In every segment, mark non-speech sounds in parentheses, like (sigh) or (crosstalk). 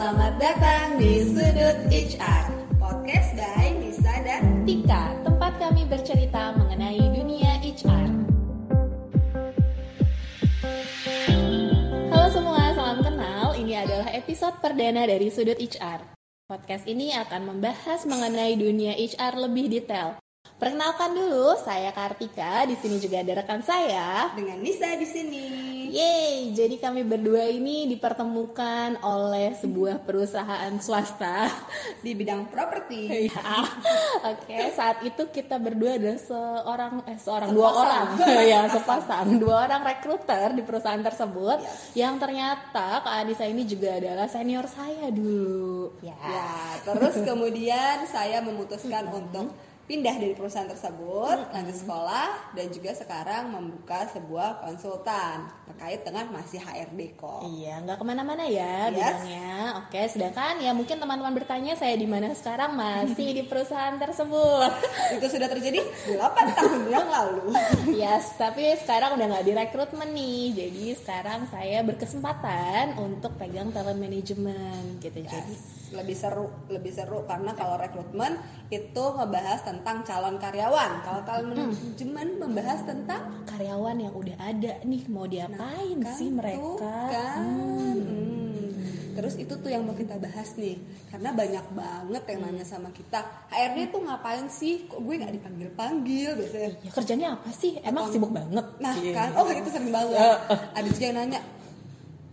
selamat datang di Sudut HR Podcast by Nisa dan Tika, tempat kami bercerita mengenai dunia HR. Halo semua, salam kenal. Ini adalah episode perdana dari Sudut HR. Podcast ini akan membahas mengenai dunia HR lebih detail. Perkenalkan dulu, saya Kartika. Di sini juga ada rekan saya. Dengan Nisa di sini Yeay, jadi kami berdua ini dipertemukan oleh sebuah perusahaan swasta (laughs) Di bidang properti (laughs) Iya. Oke, saat itu kita berdua adalah seorang eh seorang dua orang (laughs) ya sepasang dua orang rekruter di perusahaan tersebut yang ternyata Kak Anissa ini juga adalah senior saya dulu. Ya. Ya, terus kemudian saya memutuskan untuk pindah dari perusahaan tersebut, lanjut sekolah dan juga sekarang membuka sebuah konsultan terkait dengan masih HRD kok. Iya, nggak ke mana-mana ya Yes. bidangnya. Oke, sedangkan ya mungkin teman-teman bertanya saya di mana sekarang masih di perusahaan tersebut. (laughs) Itu sudah terjadi 8 (laughs) tahun yang lalu. Yes, tapi sekarang udah nggak di rekrutmen nih. Jadi sekarang saya berkesempatan untuk pegang talent management gitu. Jadi lebih seru lebih seru karena kalau rekrutmen itu ngebahas tentang calon karyawan kalau talent manajemen membahas tentang karyawan yang udah ada nih mau diapain kan sih mereka? kan. Hmm. Hmm. terus itu tuh yang mau kita bahas nih karena banyak banget yang nanya sama kita HRD tuh ngapain sih kok gue nggak dipanggil panggil biasanya Ya kerjanya apa sih? Emang Atau- sibuk banget. nah Iya. kan oh itu sering banget ada juga yang nanya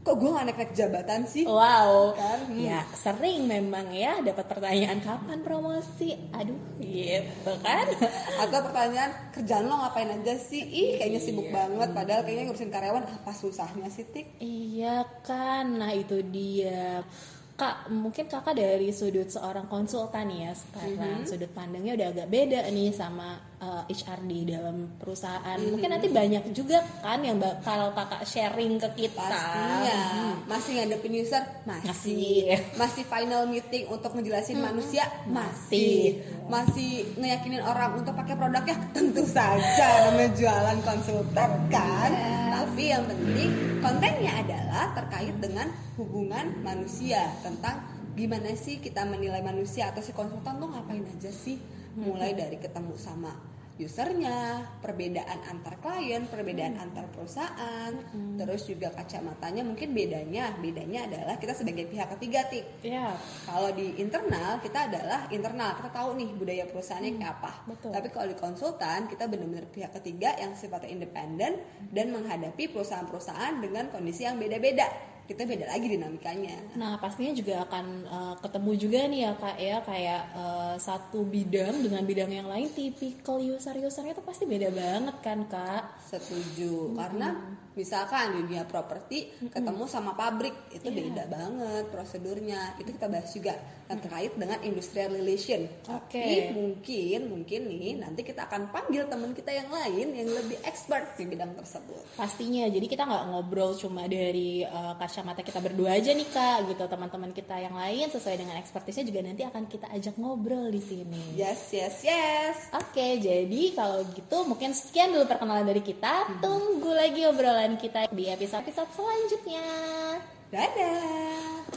kok gue nggak naik naik jabatan sih Wow, Kan? Hmm. ya sering memang ya dapat pertanyaan kapan promosi. Aduh, gitu kan? (laughs) Atau pertanyaan kerjaan lo ngapain aja sih? Ih kayaknya sibuk Iya. banget Padahal kayaknya ngurusin karyawan apa susahnya sih Tik? Iya kan, nah itu dia. Kak, mungkin kakak dari sudut seorang konsultan ya sekarang sudut pandangnya udah agak beda nih sama uh, HR di dalam perusahaan. Mungkin nanti banyak juga kan yang bakal kakak sharing ke kita. Pastinya Masih ngadepin user? Masih Masih. Masih final meeting untuk ngejelasin manusia? Masih. Masih Masih ngeyakinin orang untuk pakai produknya? Tentu saja namanya jualan konsultan kan Tapi yang penting kontennya adalah terkait dengan hubungan manusia Tentang gimana sih kita menilai manusia atau si konsultan tuh ngapain aja sih Mulai dari ketemu sama usernya, perbedaan antar klien, perbedaan antar perusahaan, terus juga kacamatanya mungkin bedanya, bedanya adalah kita sebagai pihak ketiga tik. Ya, Kalau di internal kita adalah internal, kita tahu nih budaya perusahaannya kayak apa. betul. Tapi kalau di konsultan kita benar-benar pihak ketiga yang sifatnya independen dan menghadapi perusahaan-perusahaan dengan kondisi yang beda-beda. Kita beda lagi dinamikanya. Nah, pastinya juga akan uh, ketemu juga nih ya kak ya kayak uh, satu bidang dengan bidang yang lain tipikal user-usernya tuh pasti beda banget kan kak? Setuju, karena misalkan dunia properti ketemu sama pabrik itu beda banget prosedurnya. Itu kita bahas juga yang terkait dengan industrial relation. Oke. Tapi mungkin mungkin nih nanti kita akan panggil teman kita yang lain yang lebih expert di bidang tersebut. Pastinya, jadi kita nggak ngobrol cuma dari uh, kacamata kita berdua aja nih kak, gitu teman-teman kita yang lain sesuai dengan ekspertisnya juga nanti akan kita ajak ngobrol di sini. Yes, yes, yes. Oke, jadi kalau gitu mungkin sekian dulu perkenalan dari kita. Tunggu lagi obrolan kita di episode-episode selanjutnya. Dadah.